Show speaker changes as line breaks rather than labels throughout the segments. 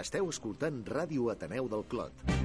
Esteu escoltant Ràdio Ateneu del Clot.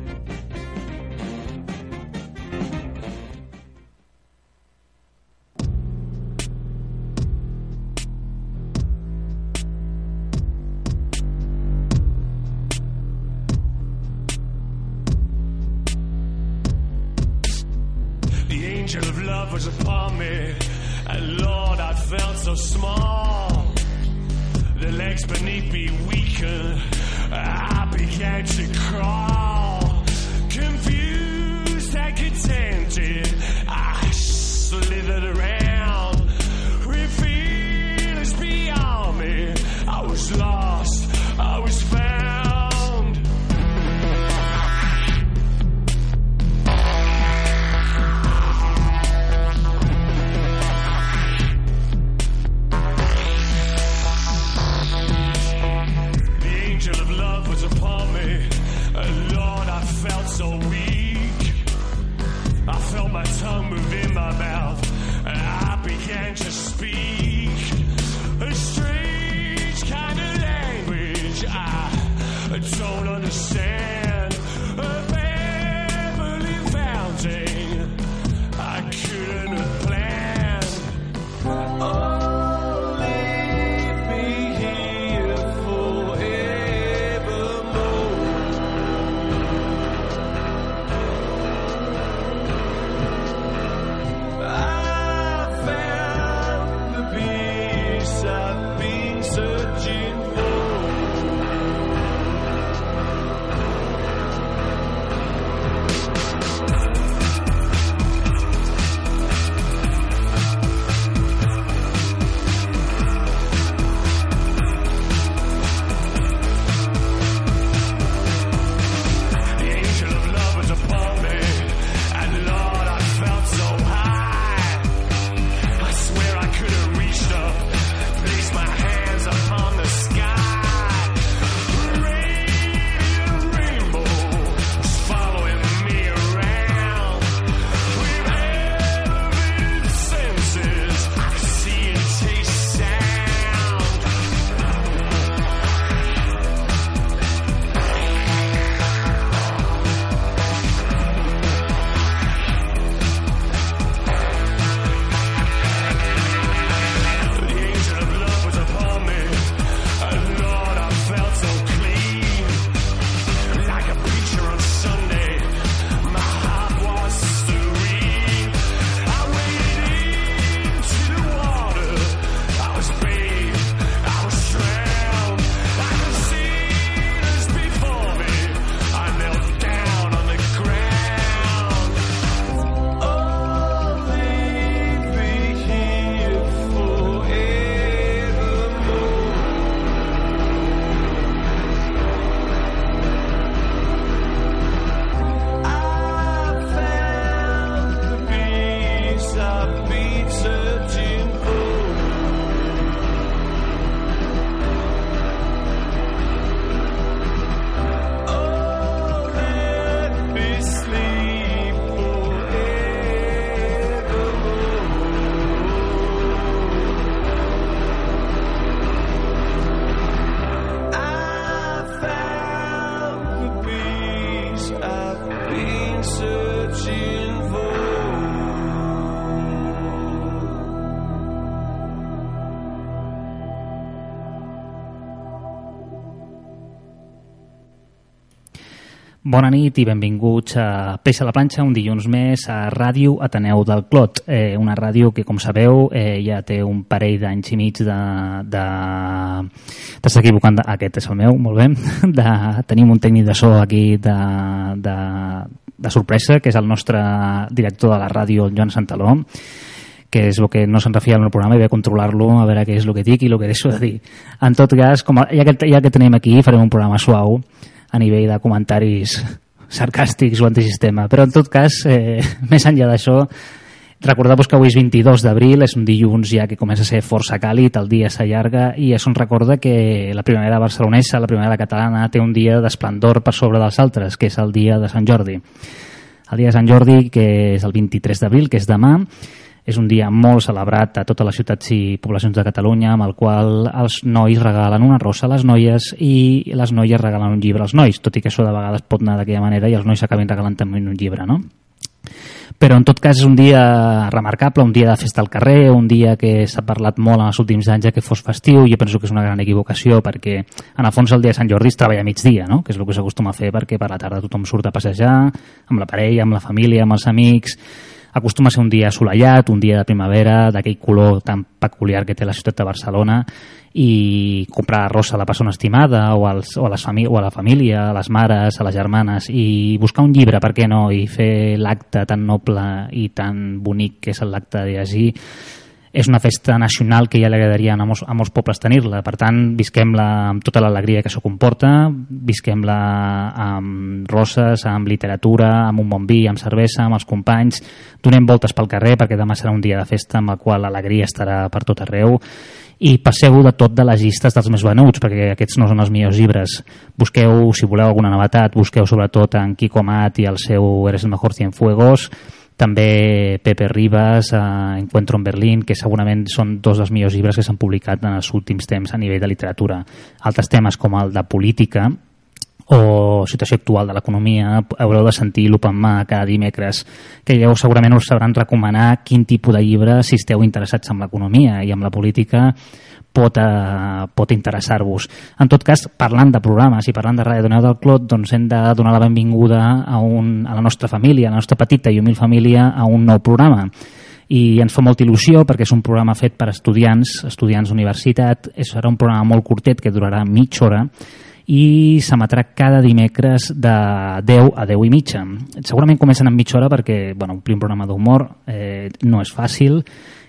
Bona nit i benvinguts a Peix a la planxa, un dilluns més a Ràdio Ateneu del Clot, eh, una ràdio que, com sabeu, eh, ja té un parell d'anys i mig de... de... T'estàs equivocant, de... aquest és el meu, molt bé. De... Tenim un tècnic de so aquí de, de, de sorpresa, que és el nostre director de la ràdio, el Joan Santaló, que és el que no se'n refia en el programa i ve a controlar-lo, a veure què és el que dic i el que deixo de dir. En tot cas, com ja, que, ja que tenim aquí, farem un programa suau a nivell de comentaris sarcàstics o antisistema. Però en tot cas, eh, més enllà d'això, recordeu-vos que avui és 22 d'abril, és un dilluns ja que comença a ser força càlid, el dia s'allarga i això ens recorda que la primavera barcelonesa, la primavera catalana, té un dia d'esplendor per sobre dels altres, que és el dia de Sant Jordi. El dia de Sant Jordi, que és el 23 d'abril, que és demà, És un dia molt celebrat a totes les ciutats i poblacions de Catalunya, amb el qual els nois regalen una rosa a les noies i les noies regalen un llibre als nois, tot i que això de vegades pot anar d'aquella manera i els nois s'acabin regalant també un llibre, no? però en tot cas és un dia remarcable, un dia de festa al carrer, un dia que s'ha parlat molt en els últims anys que fos festiu, jo penso que és una gran equivocació perquè en el fons el dia de Sant Jordi es treballa a migdia, no? que és el que s'acostuma a fer perquè per la tarda tothom surt a passejar amb la parella, amb la família, amb els amics, acostuma a ser un dia assolellat, un dia de primavera, d'aquell color tan peculiar que té la ciutat de Barcelona i comprar arròs a la persona estimada o, als, o, a les o a la família, a les mares, a les germanes i buscar un llibre, per què no, i fer l'acte tan noble i tan bonic que és l'acte de llegir és una festa nacional que ja li agradaria a molts, a molts pobles tenir-la. Per tant, visquem-la amb tota l'alegria que això comporta, visquem-la amb roses, amb literatura, amb un bon vi, amb cervesa, amb els companys, donem voltes pel carrer perquè demà serà un dia de festa amb el qual l'alegria estarà per tot arreu i passeu de tot de les llistes dels més venuts, perquè aquests no són els millors llibres. Busqueu, si voleu alguna novetat, busqueu sobretot en Kiko Mat i el seu Eres el mejor Cienfuegos, també Pepe Ribas, eh, Encuentro en Berlín, que segurament són dos dels millors llibres que s'han publicat en els últims temps a nivell de literatura. Altres temes com el de política o situació actual de l'economia haureu de sentir l'Open Mà cada dimecres que llavors segurament us sabran recomanar quin tipus de llibre si esteu interessats en l'economia i amb la política pot, eh, pot interessar-vos. En tot cas, parlant de programes i parlant de Ràdio Doneu del Clot, doncs hem de donar la benvinguda a, un, a la nostra família, a la nostra petita i humil família, a un nou programa i ens fa molta il·lusió perquè és un programa fet per estudiants, estudiants d'universitat, serà un programa molt curtet que durarà mitja hora i s'emetrà cada dimecres de 10 a 10 i mitja. Segurament comencen amb mitja hora perquè bueno, omplir un programa d'humor eh, no és fàcil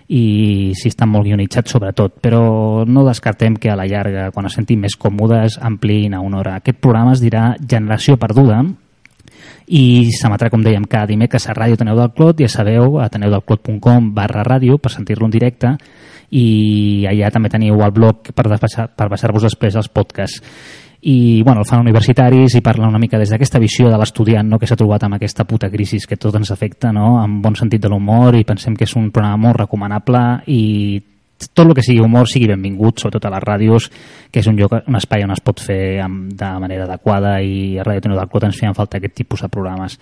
i si estan molt guionitzats sobretot, però no descartem que a la llarga, quan es sentin més còmodes, ampliïn a una hora. Aquest programa es dirà Generació Perduda i s'emetrà, com dèiem, cada dimecres a Ràdio Teneu del Clot, ja sabeu, a teneudelclot.com barra ràdio per sentir-lo en directe i allà també teniu el blog per, per passar-vos després els podcasts i bueno, el fan universitaris i parlen una mica des d'aquesta visió de l'estudiant no, que s'ha trobat amb aquesta puta crisi que tot ens afecta no, amb bon sentit de l'humor i pensem que és un programa molt recomanable i tot el que sigui humor sigui benvingut, sobretot a les ràdios, que és un lloc, un espai on es pot fer amb, de manera adequada i a Ràdio Tenor del Clot ens feien falta aquest tipus de programes.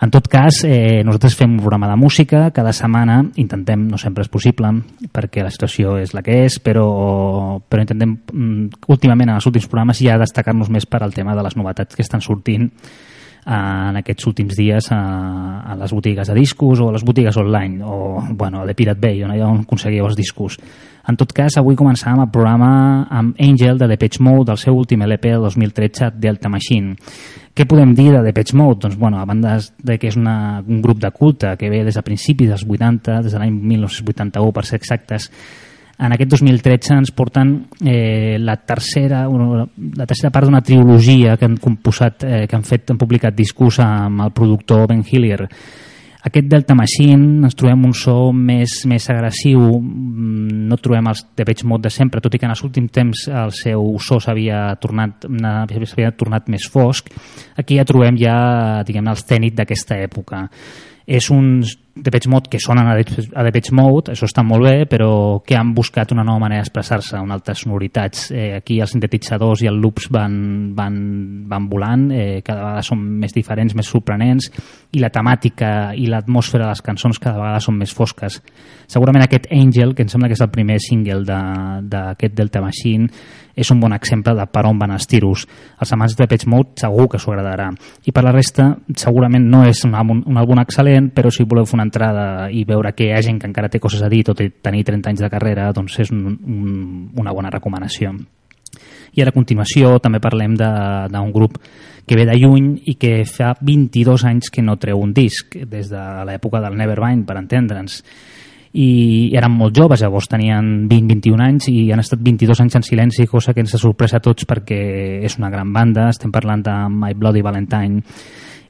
En tot cas, eh, nosaltres fem un programa de música cada setmana, intentem, no sempre és possible, perquè la situació és la que és, però, però intentem, mm, últimament, en els últims programes, ja destacar-nos més per al tema de les novetats que estan sortint en aquests últims dies a, a les botigues de discos o a les botigues online o bueno, de Pirate Bay, on on aconseguiu els discos. En tot cas, avui començàvem el programa amb Angel de Depeche Mode del seu últim LP del 2013, Delta Machine. Què podem dir de Depeche Mode? Doncs, bueno, a banda de que és una, un grup de culte que ve des de principis dels 80, des de l'any 1981 per ser exactes, en aquest 2013 ens porten eh, la tercera la tercera part d'una trilogia que han composat, eh, que han fet, han publicat discurs amb el productor Ben Hillier aquest Delta Machine ens trobem un so més, més agressiu, mm, no trobem els Depeche Mode de sempre, tot i que en els últims temps el seu so s'havia tornat, tornat més fosc. Aquí ja trobem ja, diguem el cènit d'aquesta època. És uns Depeche Mode que sonen a Depeche Mode, això està molt bé, però que han buscat una nova manera d'expressar-se, amb altres sonoritats. Eh, aquí els sintetitzadors i els loops van, van, van volant, eh, cada vegada són més diferents, més sorprenents, i la temàtica i l'atmosfera de les cançons cada vegada són més fosques. Segurament aquest Angel, que em sembla que és el primer single d'aquest de, Delta Machine, és un bon exemple de per on van els tiros. Els amants de Depeche Mode segur que s'ho agradarà. I per la resta, segurament no és un àlbum, un àlbum excel·lent, però si voleu fer una entrada i veure que hi ha gent que encara té coses a dir tot i tenir 30 anys de carrera, doncs és un, un, una bona recomanació. I ara a continuació també parlem d'un grup que ve de lluny i que fa 22 anys que no treu un disc, des de l'època del Nevermind, per entendre'ns i eren molt joves, llavors tenien 20-21 anys i han estat 22 anys en silenci, cosa que ens ha sorprès a tots perquè és una gran banda, estem parlant de My Bloody Valentine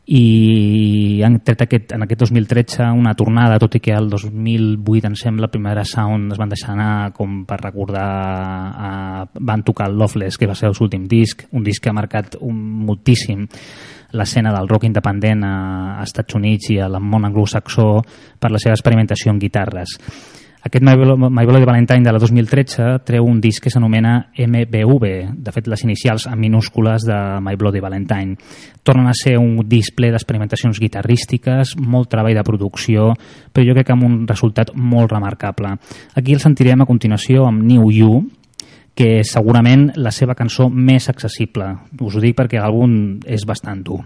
i han tret aquest, en aquest 2013 una tornada, tot i que el 2008 em sembla, la primera Sound es van deixar anar com per recordar eh, van tocar el Loveless, que va ser el seu últim disc un disc que ha marcat un, moltíssim l'escena del rock independent a, a Estats Units i al món anglosaxó per la seva experimentació en guitarres. Aquest My, Bloody Valentine de la 2013 treu un disc que s'anomena MBV, de fet les inicials en minúscules de My Bloody Valentine. Tornen a ser un disc ple d'experimentacions guitarrístiques, molt treball de producció, però jo crec que amb un resultat molt remarcable. Aquí el sentirem a continuació amb New You, que és segurament la seva cançó més accessible. Us ho dic perquè algun és bastant dur.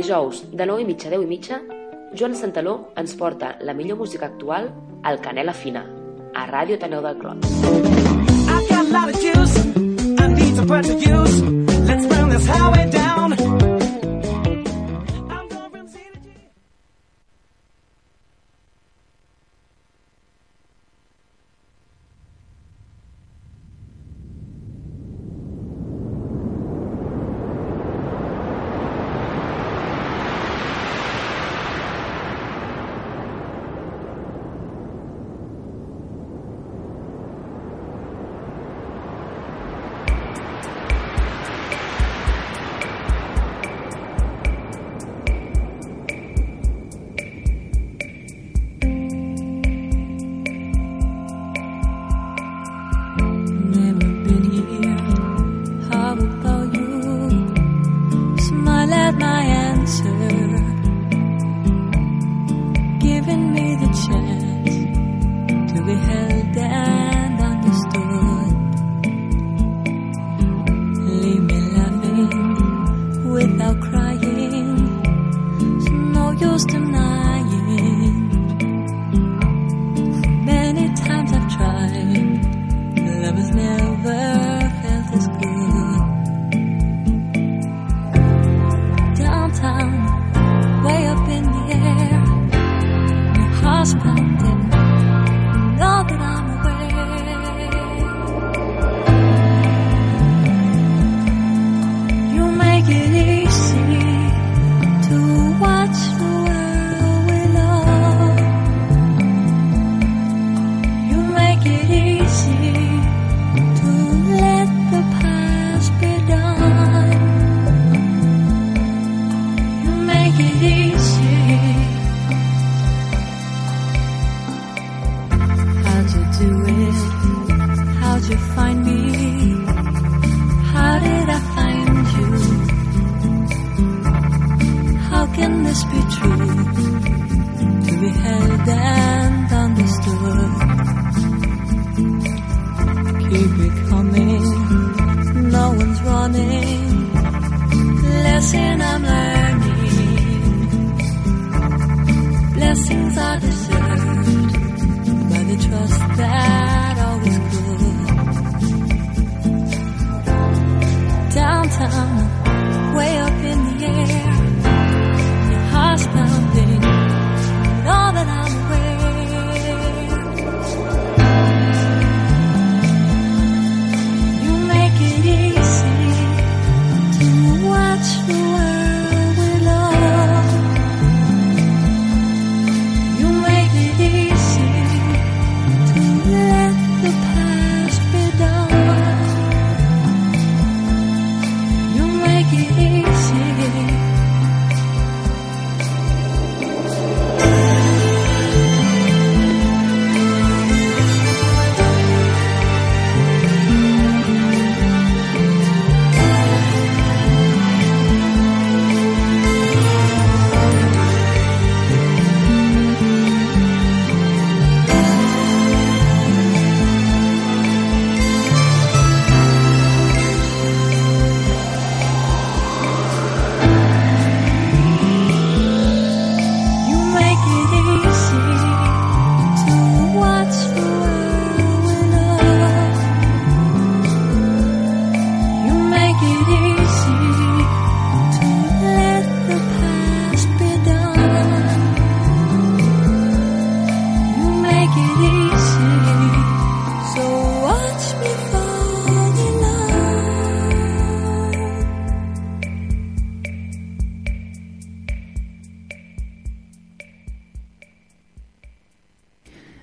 Dijous de 9 i mitja a 10 i mitja, Joan Santaló ens porta la millor música actual al Canela Fina, a Ràdio Taneu del Clot.
I got a lot of juice. I need to put to use. Let's burn this highway down.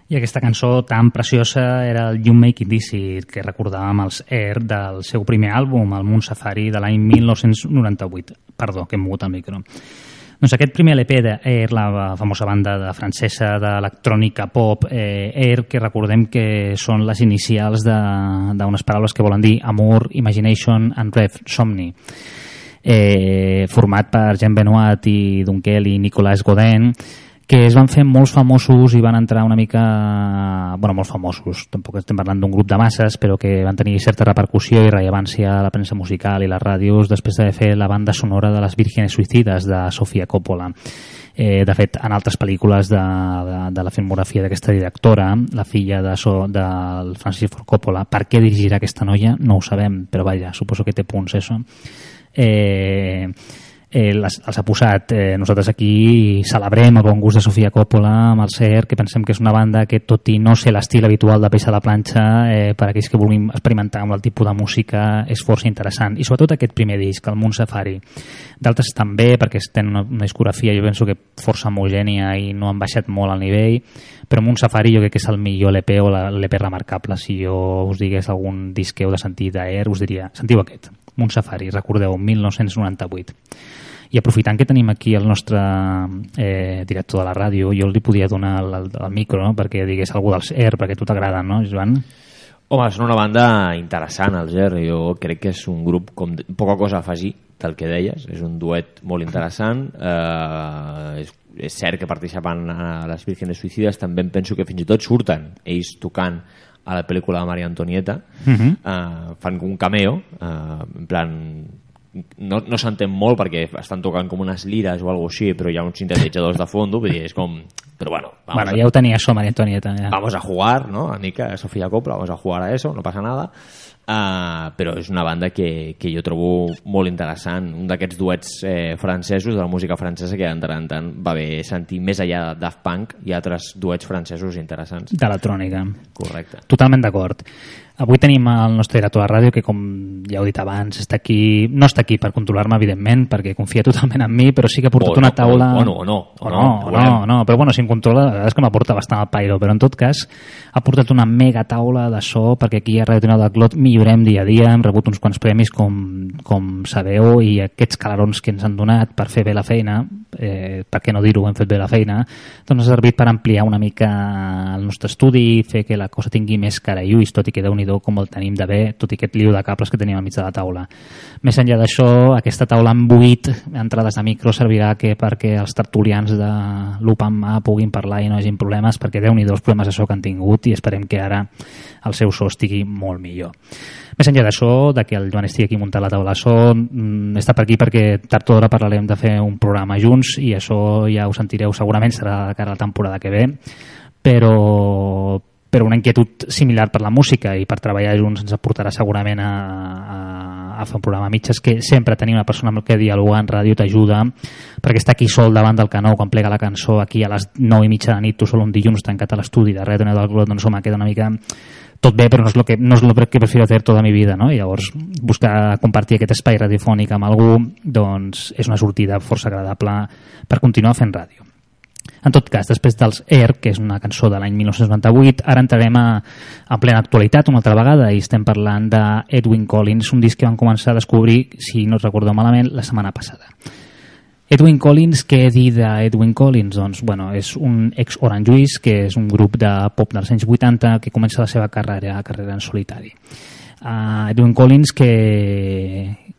I aquesta cançó tan preciosa era el You Make It Easy, que recordàvem els Air del seu primer àlbum, el Moon Safari, de l'any 1998. Perdó, que hem mogut el micro. Doncs aquest primer LP d'Air, la famosa banda de francesa d'electrònica pop, eh, Air, que recordem que són les inicials d'unes paraules que volen dir amor, imagination and rev, somni. Eh, format per Jean Benoit i Dunkel i Nicolas Godin, que es van fer molts famosos i van entrar una mica... bueno, molts famosos, tampoc estem parlant d'un grup de masses, però que van tenir certa repercussió i rellevància a la premsa musical i les ràdios després de fer la banda sonora de Les Vírgenes Suïcides de Sofia Coppola. Eh, de fet, en altres pel·lícules de, de, de la filmografia d'aquesta directora, la filla de so, del Francis Ford Coppola, per què dirigirà aquesta noia? No ho sabem, però vaja, suposo que té punts, això. Eh, eh, les, els ha posat. Eh, nosaltres aquí celebrem el bon gust de Sofia Coppola amb el CER, que pensem que és una banda que, tot i no ser l'estil habitual de peix a la planxa, eh, per aquells que vulguin experimentar amb el tipus de música, és força interessant. I sobretot aquest primer disc, el Moon Safari. D'altres també, perquè tenen una, una discografia, jo penso que força homogènia i no han baixat molt al nivell, però Moon Safari jo crec que és el millor LP o l'LP remarcable. Si jo us digués algun disc que heu de sentir d'Air, us diria, sentiu aquest, Moon Safari, recordeu, 1998. I aprofitant que tenim aquí el nostre eh, director de la ràdio, jo li podia donar el, el, el micro no? perquè digués algú dels Air, perquè a tu t'agrada, no, Joan?
Home, són una banda interessant, el Ger. Jo crec que és un grup com poca cosa a afegir del que deies. És un duet molt interessant. Eh, és, és cert que participen a les Vírgenes Suïcides. També penso que fins i tot surten ells tocant a la pel·lícula de Maria Antonieta.
Uh -huh.
fan un cameo, eh, en plan no, no s'entén molt perquè estan tocant com unes lires o alguna així, però hi ha uns sintetitzadors de fondo, vull dir, és com... Però bueno, vamos,
Bueno, ja ho tenia això, Maria Antonieta. Ja.
vamos a jugar, ¿no? A mica Sofía Coppola, vamos a jugar a eso, no passa nada. Uh, però és una banda que, que jo trobo molt interessant, un d'aquests duets eh, francesos de la música francesa que de tant en tant va bé sentir més enllà de Daft Punk i altres duets francesos interessants.
D'electrònica.
Correcte.
Totalment d'acord. Avui tenim el nostre director de ràdio que, com ja heu dit abans, està aquí, no està aquí per controlar-me, evidentment, perquè confia totalment en mi, però sí que ha portat
O
una
no,
taula...
o- o no, o no,
o
o
no,
no,
o no,
veurem.
no, però bueno, si em controla, la veritat és que m'aporta bastant el pairo, però en tot cas ha portat una mega taula de so, perquè aquí a Ràdio Tonal del Clot millorem dia a dia, hem rebut uns quants premis, com, com sabeu, i aquests calarons que ens han donat per fer bé la feina, eh, per què no dir-ho, hem fet bé la feina, doncs ha servit per ampliar una mica el nostre estudi, fer que la cosa tingui més cara i ulls, tot i que déu nhi com el tenim de bé, tot i aquest liu de cables que tenim al mig de la taula. Més enllà d'això, aquesta taula amb 8 entrades de micro servirà que perquè els tertulians de l'UPAM puguin parlar i no hagin problemes, perquè déu nhi els problemes so que han tingut i esperem que ara el seu so estigui molt millor. Més enllà d'això, de que el Joan estigui aquí muntant la taula de so, mm, està per aquí perquè tard o d'hora parlarem de fer un programa junts i això ja ho sentireu segurament, serà de cara a la temporada que ve, però, però una inquietud similar per la música i per treballar junts ens portarà segurament a, a, a fer un programa a mitges que sempre tenir una persona amb que dialogar en ràdio t'ajuda perquè està aquí sol davant del canó quan plega la cançó aquí a les 9 i mitja de nit tu sol un dilluns tancat a l'estudi de Tonal del Clot doncs home, queda una mica tot bé, però no és el que, no és el que prefiero hacer tota mi vida, no? I llavors buscar compartir aquest espai radiofònic amb algú doncs és una sortida força agradable per continuar fent ràdio. En tot cas, després dels Air, que és una cançó de l'any 1998, ara entrarem a, a plena actualitat una altra vegada i estem parlant de Edwin Collins, un disc que van començar a descobrir, si no recordo malament, la setmana passada. Edwin Collins, què dit d'Edwin Collins? Doncs, bueno, és un ex-Orange Juice, que és un grup de pop dels anys 80 que comença la seva carrera, carrera en solitari. Uh, Edwin Collins, que,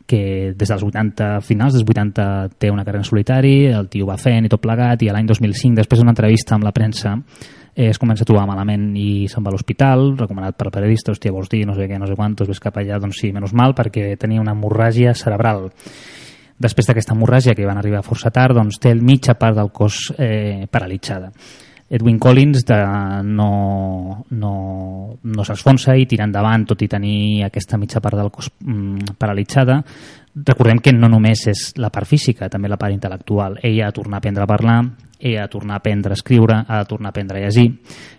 que des dels 80, finals dels 80 té una carrera en solitari, el tio va fent i tot plegat, i l'any 2005, després d'una entrevista amb la premsa, es comença a trobar malament i se'n va a l'hospital, recomanat per periodista, hòstia, vols dir, no sé què, no sé quantos, ves cap allà, doncs sí, menys mal, perquè tenia una hemorràgia cerebral. Després d'aquesta hemorràgia, que van arribar força tard, doncs té el mitja part del cos eh, paralitzada. Edwin Collins de, no, no, no s'esfonsa i tira endavant, tot i tenir aquesta mitja part del cos mm, paralitzada. Recordem que no només és la part física, també la part intel·lectual. Ella ha de tornar a aprendre a parlar, ella ha de tornar a aprendre a escriure, ha de tornar a aprendre a llegir,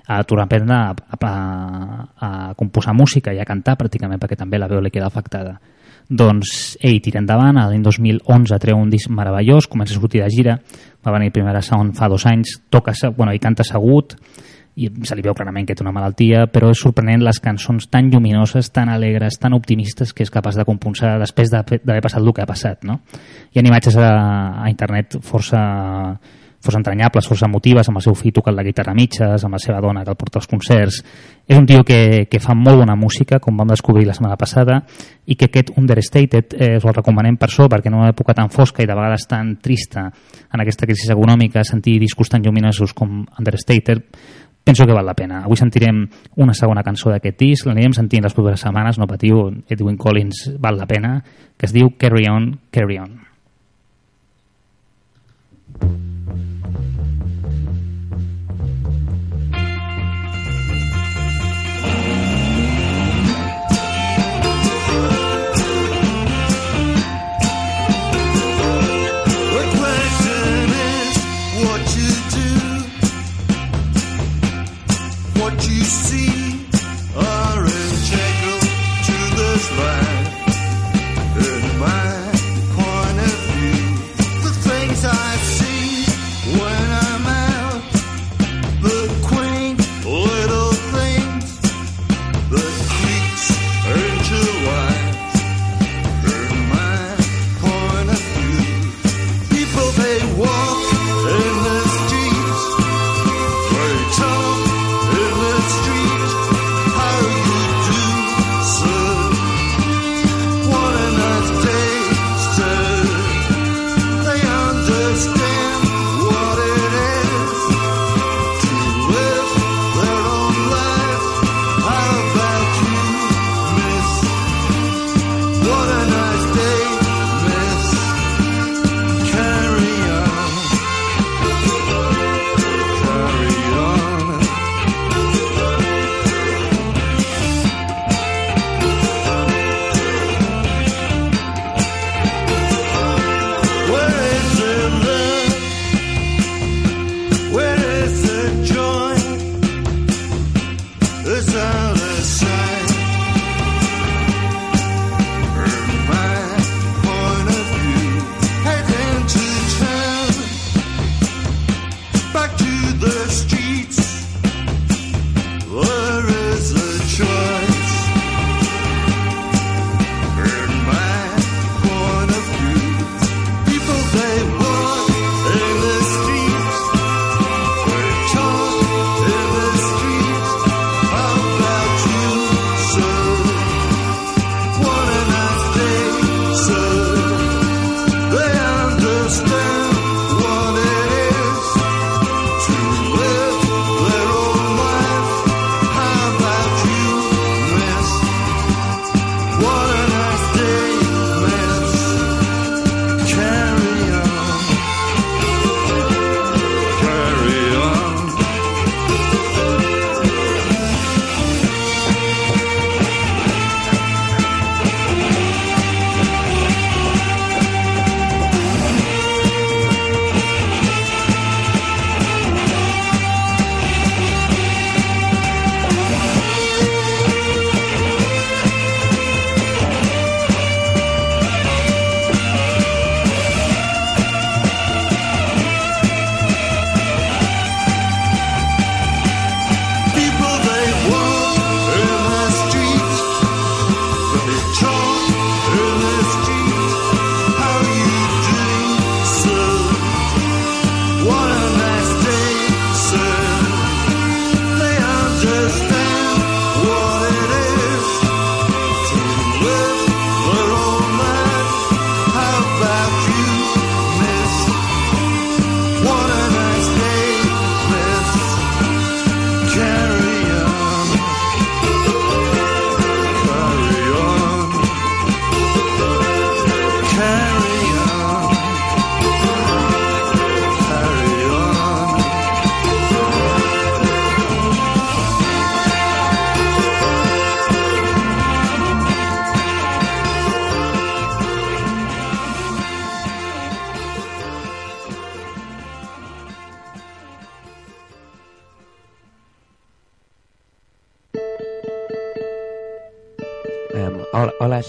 ha de tornar a aprendre a, a, a, a composar música i a cantar pràcticament, perquè també la veu li queda afectada doncs ell tira endavant, l'any 2011 treu un disc meravellós, comença a sortir de gira, va venir primera sound fa dos anys, toca, bueno, i canta assegut, i se li veu clarament que té una malaltia, però és sorprenent les cançons tan lluminoses, tan alegres, tan optimistes que és capaç de componsar després d'haver passat el que ha passat, no? Hi ha imatges a, a internet força força entranyables, força emotives, amb el seu fill tocant la guitarra a mitges, amb la seva dona que el porta als concerts. És un tio que, que fa molt bona música, com vam descobrir la setmana passada, i que aquest Understated eh, us el recomanem per això, perquè en una època tan fosca i de vegades tan trista en aquesta crisi econòmica, sentir discos tan lluminosos com Understated penso que val la pena. Avui sentirem una segona cançó d'aquest disc, l'anirem sentint les properes setmanes, no patiu, Edwin Collins val la pena, que es diu Carry On, Carry On.
The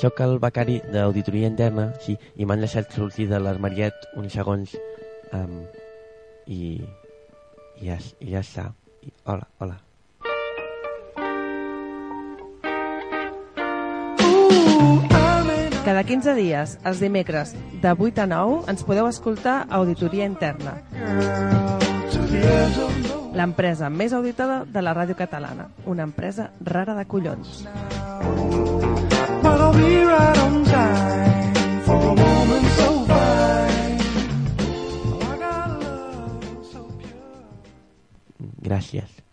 sóc el becari d'auditoria interna, sí, i m'han deixat sortir de l'armariet uns segons um, i, i, ja, i ja està. I, hola, hola.
Cada 15 dies, els dimecres, de 8 a 9, ens podeu escoltar a Auditoria Interna. L'empresa més auditada de la ràdio catalana. Una empresa rara de collons.
Oh.
Gràcies.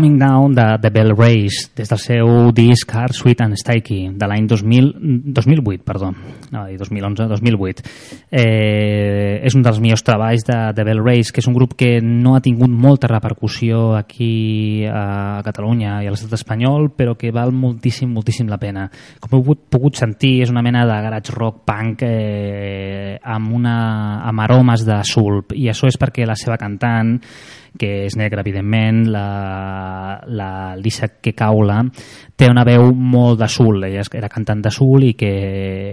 Coming Down de The Bell Race des del seu disc Hard, Sweet and Sticky de l'any 2000 2008, perdó. No, 2011, 2008 eh, és un dels millors treballs de The Bell Race que és un grup que no ha tingut molta repercussió aquí a Catalunya i a l'estat espanyol però que val moltíssim, moltíssim la pena. Com heu pogut sentir és una mena de garage rock punk eh, amb, una, amb aromes de sulp i això és perquè la seva cantant que és negra, evidentment, la, la Lisa Kekaula té una veu molt de sul, ella era cantant de sul i que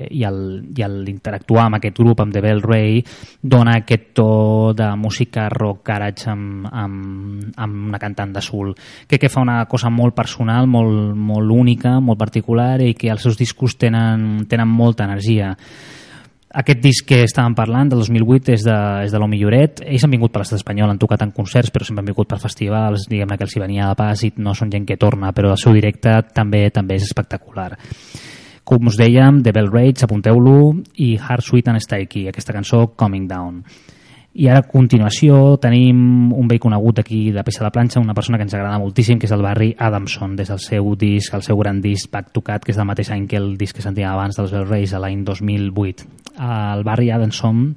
i el, i interactuar amb aquest grup, amb The Bell Ray, dona aquest to de música rock garage amb, amb, amb una cantant de sul. Crec que fa una cosa molt personal, molt, molt única, molt particular i que els seus discos tenen, tenen molta energia. Aquest disc que estàvem parlant, del 2008, és de, és de l'Homi Lloret. Ells han vingut per l'estat espanyol, han tocat en concerts, però sempre han vingut per festivals, diguem que els hi venia de pas i no són gent que torna, però el seu directe també també és espectacular. Com us dèiem, The Bell Rage, apunteu-lo, i Hard, Sweet and Sticky, aquesta cançó, Coming Down. I ara, a continuació, tenim un vell conegut aquí de Peix a la planxa, una persona que ens agrada moltíssim, que és el barri Adamson, des del seu disc, el seu gran disc Back to Cat, que és del mateix any que el disc que sentíem abans dels Bell a l'any 2008. El barri Adamson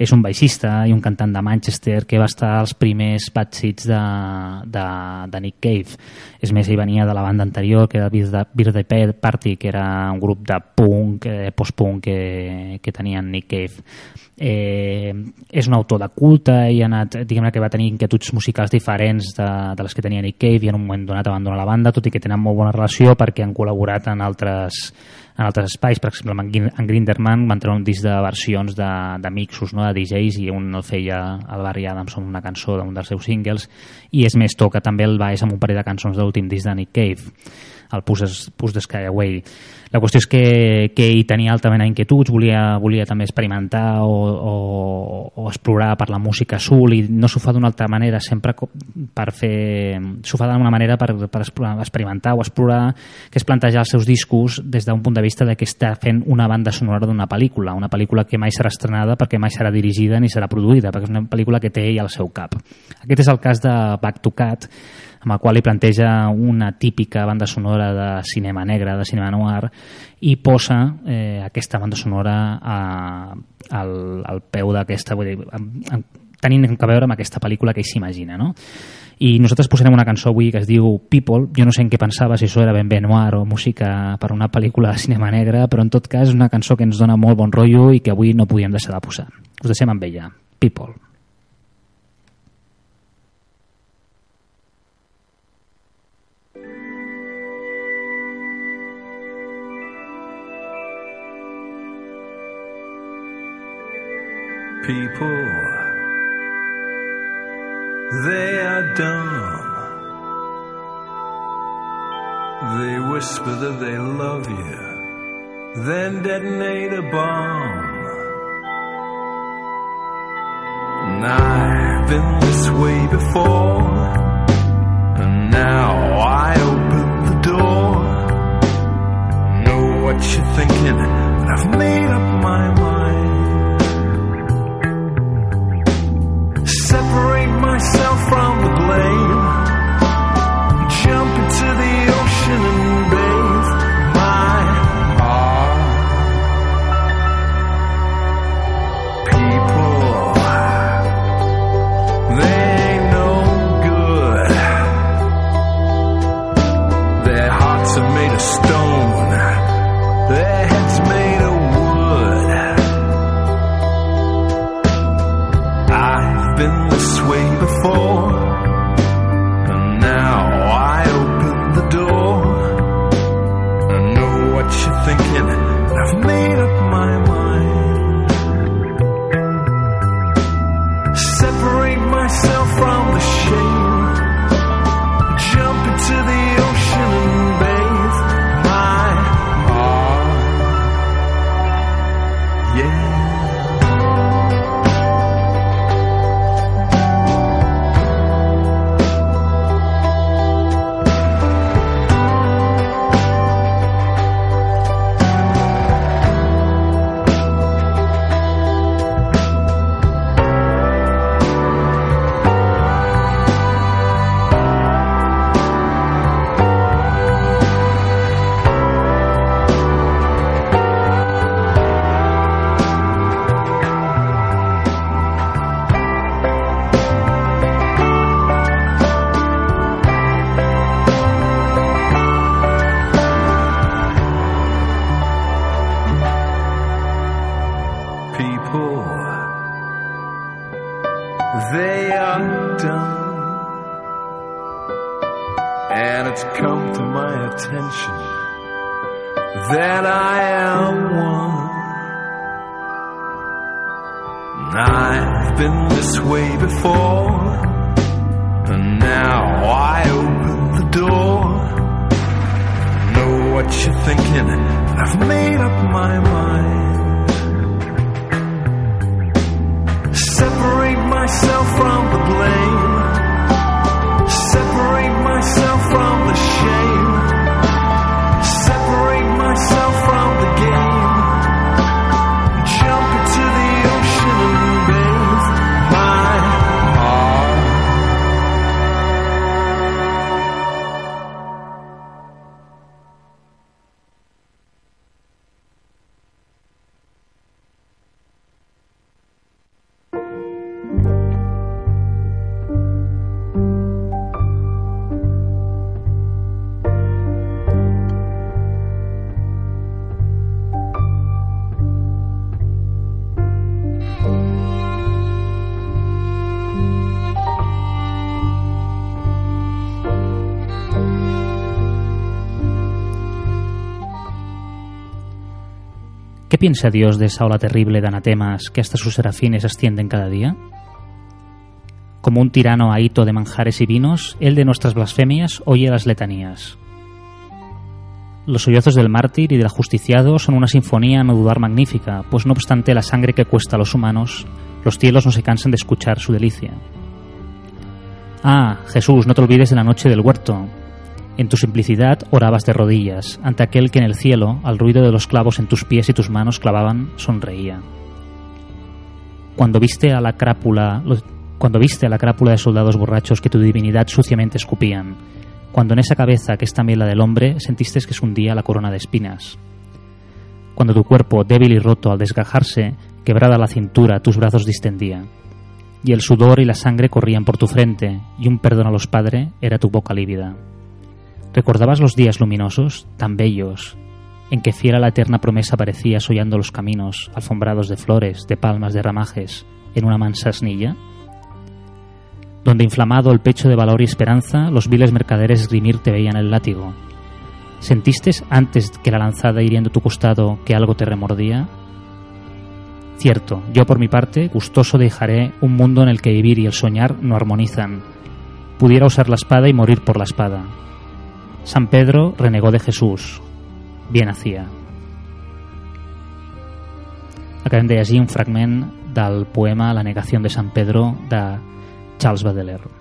és un baixista i un cantant de Manchester que va estar als primers bad seats de, de, de Nick Cave. És més, ell venia de la banda anterior, que era Birthday Party, que era un grup de punk, eh, post-punk que, que tenia Nick Cave. Eh, és un autor de culte i ha anat, diguem que va tenir inquietuds musicals diferents de, de les que tenia Nick Cave i en un moment donat abandona la banda, tot i que tenen molt bona relació perquè han col·laborat en altres en altres espais, per exemple en, Grin- en Grinderman van treure un disc de versions de, de mixos, no? de DJs i un el feia el Barry amb una cançó d'un dels seus singles i és més, toca també el baix amb un parell de cançons de l'últim disc de Nick Cave el Push, Push the Sky Away la qüestió és que, que ell tenia altament inquietuds, volia, volia també experimentar o, o, o explorar per la música soul i no s'ho fa d'una altra manera, sempre per fer... s'ho fa d'una manera per, per experimentar o explorar, que és plantejar els seus discos des d'un punt de vista de que està fent una banda sonora d'una pel·lícula, una pel·lícula que mai serà estrenada perquè mai serà dirigida ni serà produïda, perquè és una pel·lícula que té ell al seu cap. Aquest és el cas de Back to Cat, amb el qual hi planteja una típica banda sonora de cinema negre, de cinema noir, i posa eh, aquesta banda sonora a, al, al peu d'aquesta, vull dir, amb, amb, tenint a veure amb aquesta pel·lícula que s'imagina, no? I nosaltres posarem una cançó avui que es diu People. Jo no sé en què pensava, si això era ben bé noir o música per una pel·lícula de cinema negre, però en tot cas és una cançó que ens dona molt bon rotllo i que avui no podíem deixar de posar. Us deixem amb ella. People.
People. They are dumb. They whisper that they love you, then detonate a bomb. And I've been this way before, and now I open the door. Know what you're thinking, but I've made up my mind.
Piensa Dios de esa ola terrible de anatemas que hasta sus serafines ascienden cada día? Como un tirano ahito de manjares y vinos, él de nuestras blasfemias oye las letanías. Los sollozos del mártir y del ajusticiado son una sinfonía a no dudar magnífica, pues no obstante la sangre que cuesta a los humanos, los cielos no se cansan de escuchar su delicia. Ah, Jesús, no te olvides de la noche del huerto. En tu simplicidad orabas de rodillas, ante aquel que en el cielo, al ruido de los clavos en tus pies y tus manos clavaban, sonreía. Cuando viste a la crápula, cuando viste a la crápula de soldados borrachos que tu divinidad suciamente escupían, cuando en esa cabeza que es también la del hombre sentiste que se hundía la corona de espinas, cuando tu cuerpo, débil y roto al desgajarse, quebrada la cintura, tus brazos distendía, y el sudor y la sangre corrían por tu frente, y un perdón a los padres era tu boca lívida. ¿Recordabas los días luminosos, tan bellos, en que fiera la eterna promesa parecía sollando los caminos, alfombrados de flores, de palmas, de ramajes, en una mansa asnilla? Donde inflamado el pecho de valor y esperanza, los viles mercaderes esgrimir te veían el látigo. ¿Sentiste antes que la lanzada hiriendo tu costado que algo te remordía? Cierto, yo por mi parte, gustoso dejaré un mundo en el que vivir y el soñar no armonizan. Pudiera usar la espada y morir por la espada. San Pedro renegó de Jesús. Bien hacía. Acabem de llegir un fragment del poema La negació de Sant Pedro de Charles Baudelaire.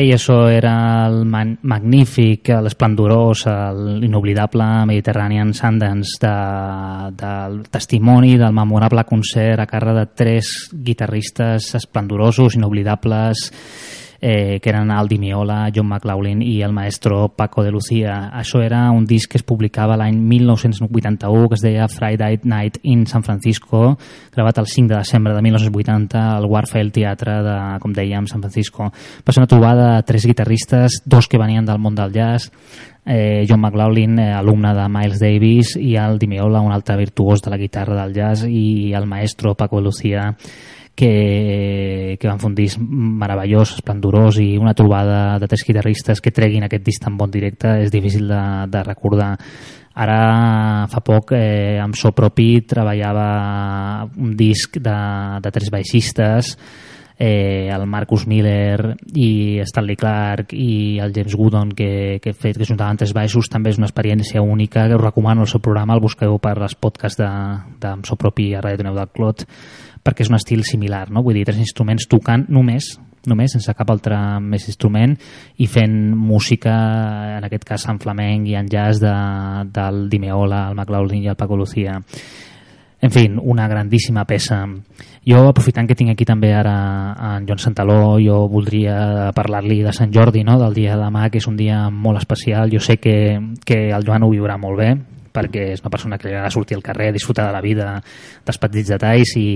I això era el magnífic, l'esplendorós, el inoblidable Mediterranean Sundance de, del testimoni del memorable concert a càrrec de tres guitarristes esplendorosos, inoblidables, eh, que eren Aldi Miola, John McLaughlin i el maestro Paco de Lucía. Això era un disc que es publicava l'any 1981, que es deia Friday Night in San Francisco, gravat el 5 de desembre de 1980 al Warfield Teatre de, com dèiem, San Francisco. Va ser una trobada de tres guitarristes, dos que venien del món del jazz, eh, John McLaughlin, eh, alumne de Miles Davis, i el Di Meola, un altre virtuós de la guitarra del jazz, i el maestro Paco de Lucía, que, que van fer un disc meravellós, esplendorós i una trobada de tres guitarristes que treguin aquest disc tan bon directe és difícil de, de recordar. Ara, fa poc, eh, amb so propi, treballava un disc de, de tres baixistes, eh, el Marcus Miller i Stanley Clark i el James Woodon que, que fet, que juntaven tres baixos. També és una experiència única, que us recomano el seu programa el busqueu per les podcasts de, de, so propi a Ràdio Toneu del Clot perquè és un estil similar, no? vull dir, tres instruments tocant només només, sense cap altre més instrument i fent música, en aquest cas en flamenc i en jazz de, del Dimeola, el McLaughlin i el Paco Lucía en fi, una grandíssima peça. Jo, aprofitant que tinc aquí també ara en Joan Santaló, jo voldria parlar-li de Sant Jordi, no? del dia de demà, que és un dia molt especial. Jo sé que, que el Joan ho viurà molt bé, perquè és una persona que li agrada sortir al carrer, disfrutar de la vida, dels petits detalls i,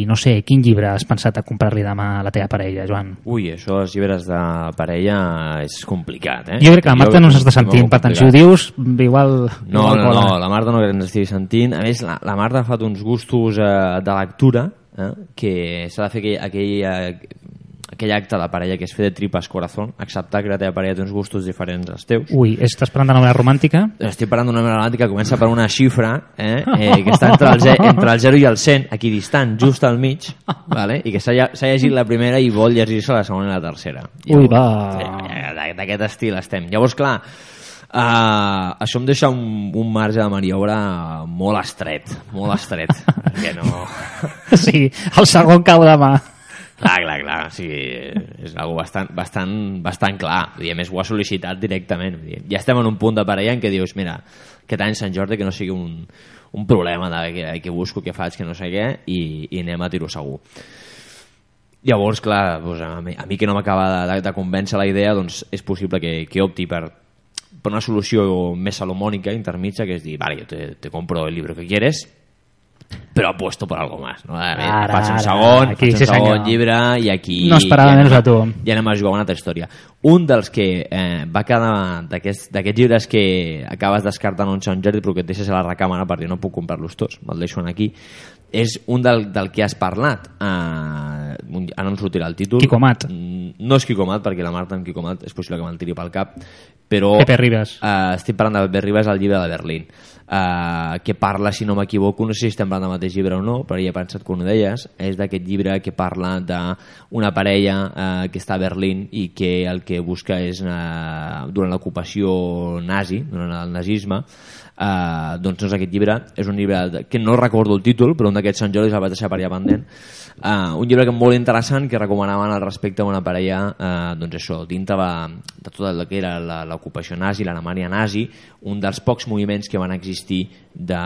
i no sé, quin llibre has pensat a comprar-li demà a la teva parella, Joan?
Ui, això dels llibres de parella és complicat, eh?
Jo crec que la Marta no ens està sentint, per tant, si ho dius, igual...
No,
igual
no,
cola.
no, la Marta no crec que ens estigui sentint. A més, la, la Marta ha fet uns gustos eh, de lectura eh, que s'ha de fer aquell, aquell, eh, aquell acte de parella que és fer de tripes corazón, acceptar que la teva parella té uns gustos diferents als teus.
Ui, estàs parlant de novel·la romàntica?
Estic parlant d'una novel·la romàntica que comença per una xifra eh, eh, que està entre el, ze- entre el 0 i el 100, aquí distant, just al mig, vale? i que s'ha lle- s'ha llegit la primera i vol llegir-se la segona i la tercera.
Ui, va.
Eh, d'a- D'aquest estil estem. Llavors, clar, Uh, això em deixa un, un marge de maniobra molt estret, molt estret, perquè no...
Sí, el segon cau de mà.
Clar, clar, clar, o sigui, és algo bastant, bastant, bastant clar, Vull dir, a més ho ha sol·licitat directament, Vull dir, ja estem en un punt de parella en què dius, mira, aquest any Sant Jordi que no sigui un, un problema de que, que busco, que faig, que no sé què, i, i anem a tiro segur. Llavors, clar, doncs a, mi, a mi que no m'acaba de, de, convèncer la idea, doncs és possible que, que opti per, per una solució més salomònica, intermitja, que és dir, vale, yo te, te compro el libro que quieres, però apuesto por algo más. No? A veure,
Ara,
faig un
ara,
segon,
aquí
faig
sí,
un segon
senyor.
llibre i aquí...
No esperava menys a tu.
Ja anem a jugar una altra història. Un dels que eh, va quedar d'aquests llibres que acabes descartant un Sant Jordi però que et deixes a la recàmera perquè no puc comprar-los tots, me'l deixo aquí, és un del, del que has parlat. Un, ara no em sortirà el títol.
Quico Mat.
Mm, No és Quico Mat, perquè la Marta amb Quico Mat és possible que me'l tiri pel cap, però...
Pepe Ribas.
Uh, estic parlant de Pepe Ribas, el llibre de Berlín, uh, que parla, si no m'equivoco, no sé si estem parlant del mateix llibre o no, però ja he pensat que ho deies, és d'aquest llibre que parla d'una parella uh, que està a Berlín i que el que busca és, uh, durant l'ocupació nazi, durant el nazisme, Uh, doncs, doncs aquest llibre és un llibre que no recordo el títol però un d'aquests Sant Jordi el vaig deixar per allà pendent uh, un llibre que molt interessant que recomanaven al respecte a una parella uh, doncs això, dintre va, de tot el que era la- l'ocupació nazi, l'Alemanya nazi un dels pocs moviments que van existir de,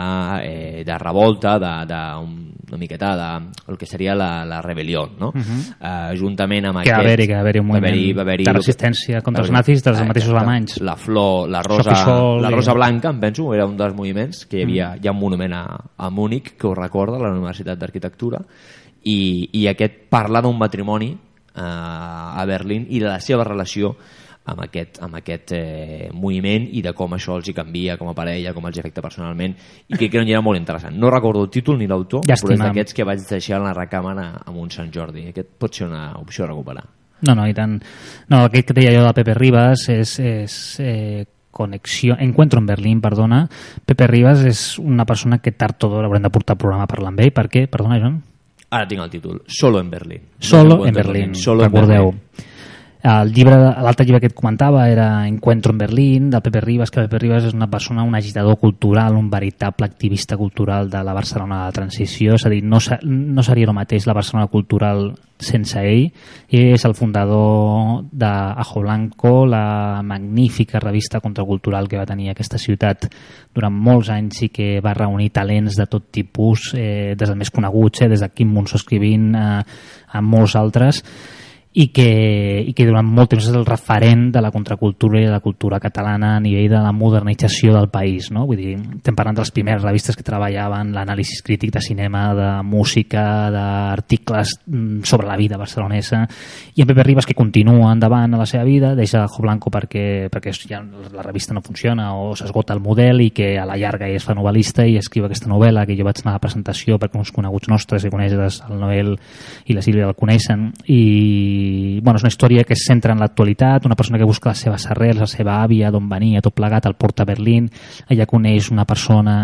eh, de revolta de, de un, una miqueta de el que seria la, la rebel·lió no?
Mhm.
uh, juntament amb
Que va
aquest
haver-hi, que va haver-hi un
va
moviment
va haver-hi
de resistència contra els nazis dels
eh,
mateixos alemanys.
La flor, la rosa,
Sofisol
la rosa blanca, em penso, era un dels moviments que hi havia,
Mm.
hi ha un monument a, a Múnich que ho recorda, la Universitat d'Arquitectura, i, i aquest parla d'un matrimoni eh, a Berlín i de la seva relació amb aquest, amb aquest eh, moviment i de com això els hi canvia com a parella, com els afecta personalment i crec que era molt interessant. No recordo el títol ni l'autor, però és d'aquests que vaig deixar en la recàmera amb un Sant Jordi. Aquest pot ser una opció a recuperar.
No, no, i tant. No, aquest que deia jo de Pepe Ribas és, és eh, connexió, Encuentro en Berlín, perdona. Pepe Ribas és una persona que tard o d'hora haurem de portar programa parlant amb ell. Per què? Perdona, Joan?
Ara tinc el títol. Solo en Berlín. No
Solo en
s'encuentra
Berlín,
Solo en
recordeu.
Berlín.
El llibre, l'altre llibre que et comentava era Encuentro en Berlín, del Pepe Ribas, que Pepe Ribas és una persona, un agitador cultural, un veritable activista cultural de la Barcelona de la transició, és a dir, no, no seria el mateix la Barcelona cultural sense ell. Ell és el fundador d'Ajo Blanco, la magnífica revista contracultural que va tenir aquesta ciutat durant molts anys i que va reunir talents de tot tipus, eh, des dels més coneguts, eh, des de Quim Monsó escrivint a, a molts altres, i que, i que durant molt temps és el referent de la contracultura i de la cultura catalana a nivell de la modernització del país. No? Vull dir, estem parlant de les primeres revistes que treballaven l'anàlisi crític de cinema, de música, d'articles mm, sobre la vida barcelonesa, i en Pepe Ribas que continua endavant a la seva vida, deixa Jo Blanco perquè, perquè ja la revista no funciona o s'esgota el model i que a la llarga es fa novel·lista i escriu aquesta novel·la que jo vaig anar a la presentació perquè uns coneguts nostres que coneixes el Noel i la Sílvia el coneixen i bueno, és una història que es centra en l'actualitat, una persona que busca les seves arrels, la seva àvia, d'on venia, tot plegat, al Porta Berlín, allà coneix una persona,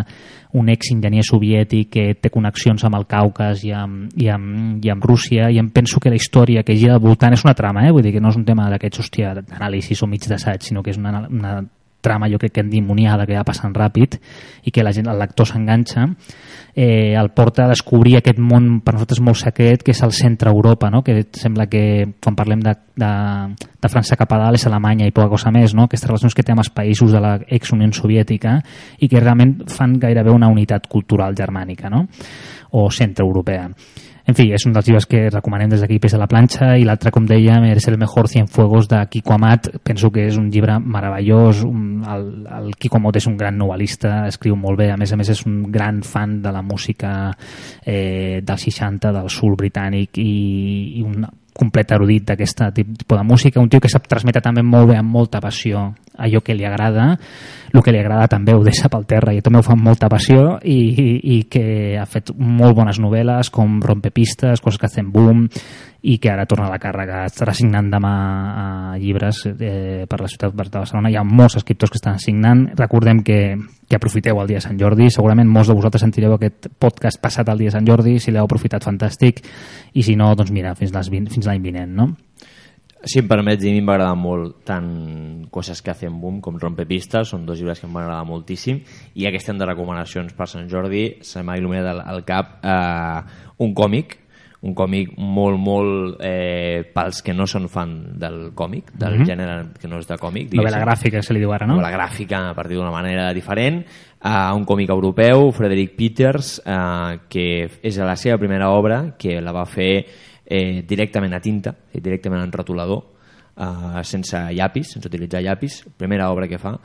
un ex-enginyer soviètic que té connexions amb el Caucas i amb, i amb, i amb Rússia, i em penso que la història que gira al voltant és una trama, eh? vull dir que no és un tema d'aquests, hòstia, d'anàlisis o mig d'assaig, sinó que és una, una trama jo crec que endimoniada que va passant ràpid i que la gent, el lector s'enganxa eh, el porta a descobrir aquest món per nosaltres molt secret que és el centre Europa no? que sembla que quan parlem de, de, de França cap a dalt és Alemanya i poca cosa més no? aquestes relacions que té amb els països de l'ex-Unió Soviètica i que realment fan gairebé una unitat cultural germànica no? o centre-europea en fi, és un dels llibres que recomanem des d'aquí a la planxa i l'altre, com dèiem, és El mejor Cienfuegos de Kiko Amat. Penso que és un llibre meravellós. Un, el, el Kiko Amat és un gran novel·lista, escriu molt bé. A més a més, és un gran fan de la música eh, dels 60, del sul britànic i, i un complet erudit d'aquest tipus de música, un tio que sap transmetre també molt bé, amb molta passió, allò que li agrada, el que li agrada també ho deixa pel terra i també ho fa amb molta passió i, i, i que ha fet molt bones novel·les com Rompepistes, coses que hacen boom i que ara torna a la càrrega. Estarà signant demà eh, llibres eh, per la ciutat de Barcelona. Hi ha molts escriptors que estan signant. Recordem que, que aprofiteu el dia de Sant Jordi. Segurament molts de vosaltres sentireu aquest podcast passat el dia de Sant Jordi si l'heu aprofitat fantàstic. I si no, doncs mira, fins les 20 fins l'any vinent no?
Si em permets, a mi m'agrada molt tant Coses que hacen boom com Rompepistes, són dos llibres que em van agradar moltíssim. I aquest hem de recomanacions per Sant Jordi, se m'ha il·luminat al, al cap eh, un còmic un còmic molt, molt eh, pels que no són fan del còmic, del mm. -hmm. gènere que no és de còmic.
novel·la
diguéssim.
gràfica se li diu ara, no?
Novel·la gràfica, a partir d'una manera diferent, uh, un còmic europeu, Frederick Peters, uh, que és la seva primera obra, que la va fer eh, directament a tinta, eh, directament en rotulador, uh, sense llapis, sense utilitzar llapis, primera obra que fa,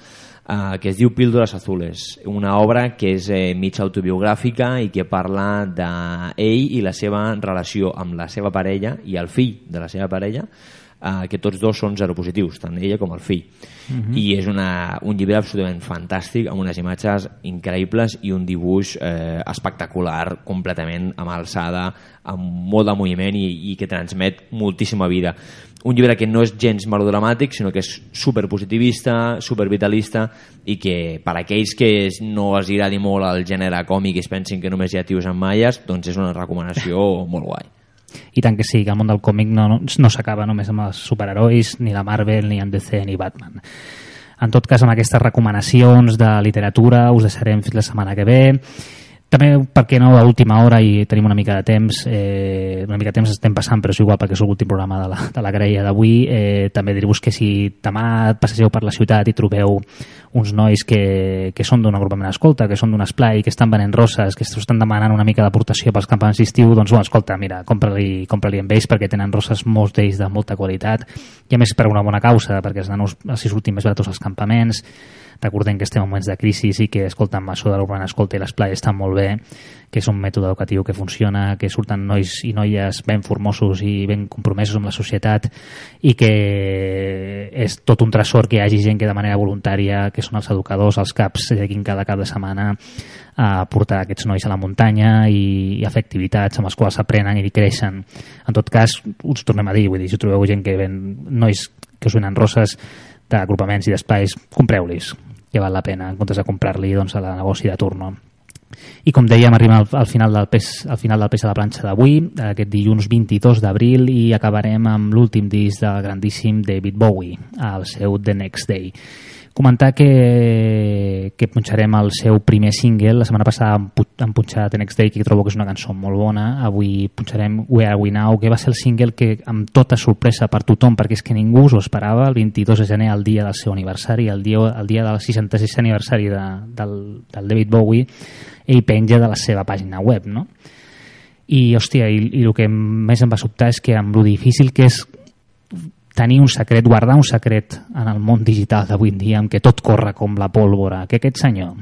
uh, que es diu Píldores Azules, una obra que és eh, mig autobiogràfica i que parla d'ell i la seva relació amb la seva parella i el fill de la seva parella, uh, que tots dos són seropositius, tant ella com el fill.
Mhm.
I és una, un llibre absolutament fantàstic, amb unes imatges increïbles i un dibuix eh, espectacular, completament amb alçada, amb molt de moviment i, i que transmet moltíssima vida. Un llibre que no és gens melodramàtic, sinó que és superpositivista, supervitalista i que per aquells que no els agradi molt el gènere còmic i es pensin que només hi ha tios amb malles, doncs és una recomanació molt guai.
i tant que sí, que el món del còmic no, no, no s'acaba només amb els superherois, ni la Marvel, ni en DC, ni Batman. En tot cas, amb aquestes recomanacions de literatura us deixarem fins la setmana que ve. També, per què no, a última hora i tenim una mica de temps, eh, una mica de temps estem passant, però és igual perquè és l'últim programa de la, de la greia d'avui, eh, també dir-vos que si demà passegeu per la ciutat i trobeu uns nois que, que són d'un agrupament escolta, que són d'un esplai, que estan venent roses, que estan demanant una mica d'aportació pels campaments d'estiu, doncs, bueno, escolta, mira, compra-li compra amb ells perquè tenen roses molts d'ells de molta qualitat. I a més per una bona causa, perquè els nanos els surtin més baratos als campaments recordem que estem en moments de crisi i que, escolta, això de l'Urban Escolta i l'esplai estan molt bé, que és un mètode educatiu que funciona, que surten nois i noies ben formosos i ben compromesos amb la societat i que és tot un tresor que hi hagi gent que de manera voluntària, que són els educadors, els caps, dediquin cada cap de setmana a portar aquests nois a la muntanya i, i a amb les quals aprenen i creixen. En tot cas, us tornem a dir, vull dir, si trobeu gent que ven nois que us venen roses d'agrupaments i d'espais, compreu-lis, que val la pena, en comptes de comprar-li doncs, a la negoci de turno. I com dèiem, arribem al, al, final del pes, al final del pes a la planxa d'avui, aquest dilluns 22 d'abril, i acabarem amb l'últim disc del grandíssim David Bowie, el seu The Next Day. Comentar que, que punxarem el seu primer single. La setmana passada hem pu- hem punxat The Next Day, que trobo que és una cançó molt bona. Avui punxarem Where Are We Now, que va ser el single que amb tota sorpresa per tothom, perquè és que ningú s'ho esperava, el 22 de gener, el dia del seu aniversari, el dia, el dia del 66 aniversari de, del, del David Bowie, ell penja de la seva pàgina web, no? I, hòstia, i, i el que més em va sobtar és que amb lo difícil que és tenir un secret, guardar un secret en el món digital d'avui en dia, en què tot corre com la pólvora, que aquest senyor,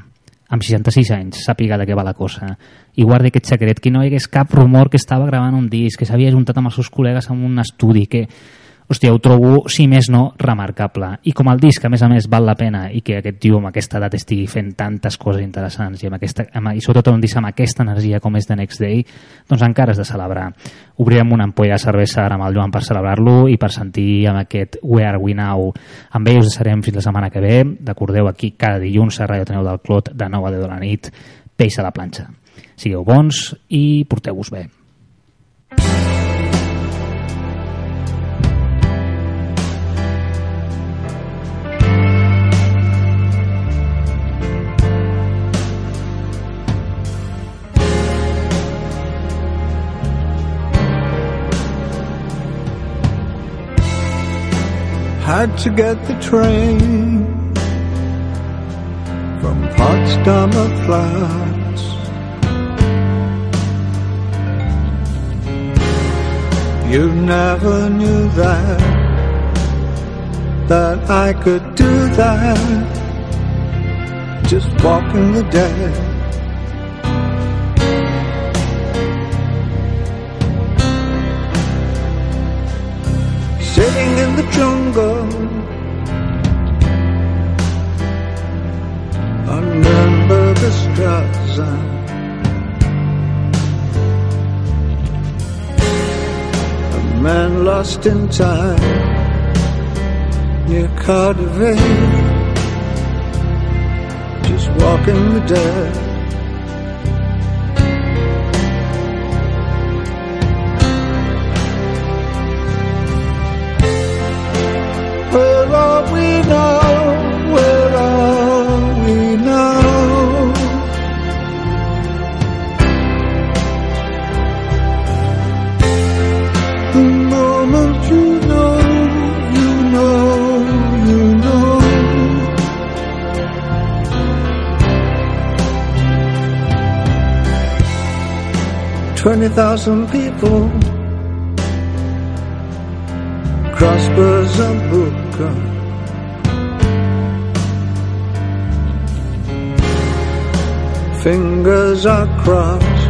amb 66 anys, sàpiga de què va la cosa, i guardi aquest secret, que no hi hagués cap rumor que estava gravant un disc, que s'havia juntat amb els seus col·legues en un estudi, que, hòstia, ho trobo, si més no, remarcable. I com el disc, a més a més, val la pena i que aquest tio amb aquesta edat estigui fent tantes coses interessants i, amb aquesta, amb, i sobretot un disc amb aquesta energia com és The Next Day, doncs encara és de celebrar. Obrirem una ampolla de cervesa ara amb el Joan per celebrar-lo i per sentir amb aquest Where Are We Now. Amb ell us deixarem fins la setmana que ve. Recordeu aquí cada dilluns a Ràdio Teneu del Clot de 9 a 10 de la nit. Peix a la planxa. Sigueu bons i porteu-vos bé.
Had to get the train from Potsdamer Platz. You never knew that, that I could do that, just walking the dead. The jungle on Nürnberger Straße. A man lost in time near Cardiff, just walking the dead. Thousand people crossbows and Buka. Fingers are crossed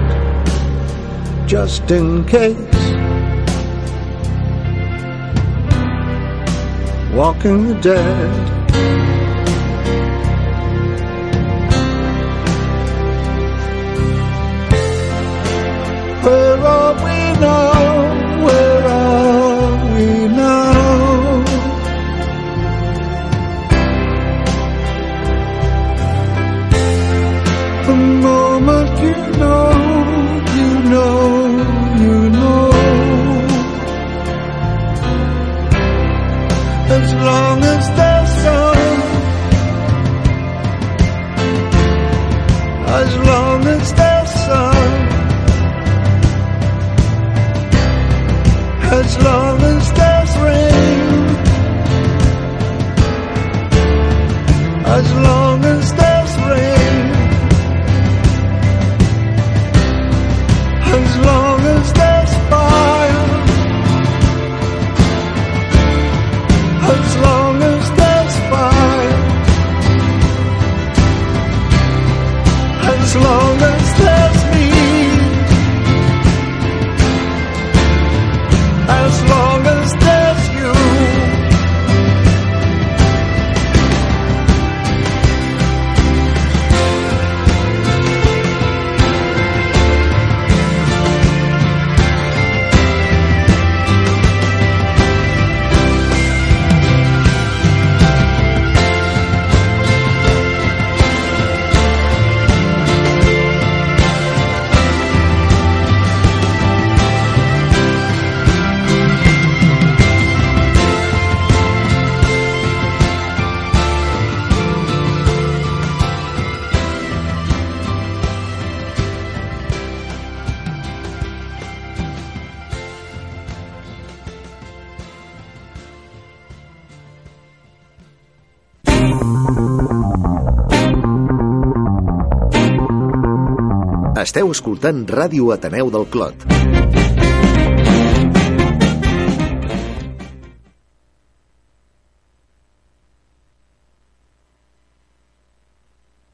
just in case. Walking the dead. Where are we now? Where are we now?
Esteu escoltant Ràdio Ateneu del Clot.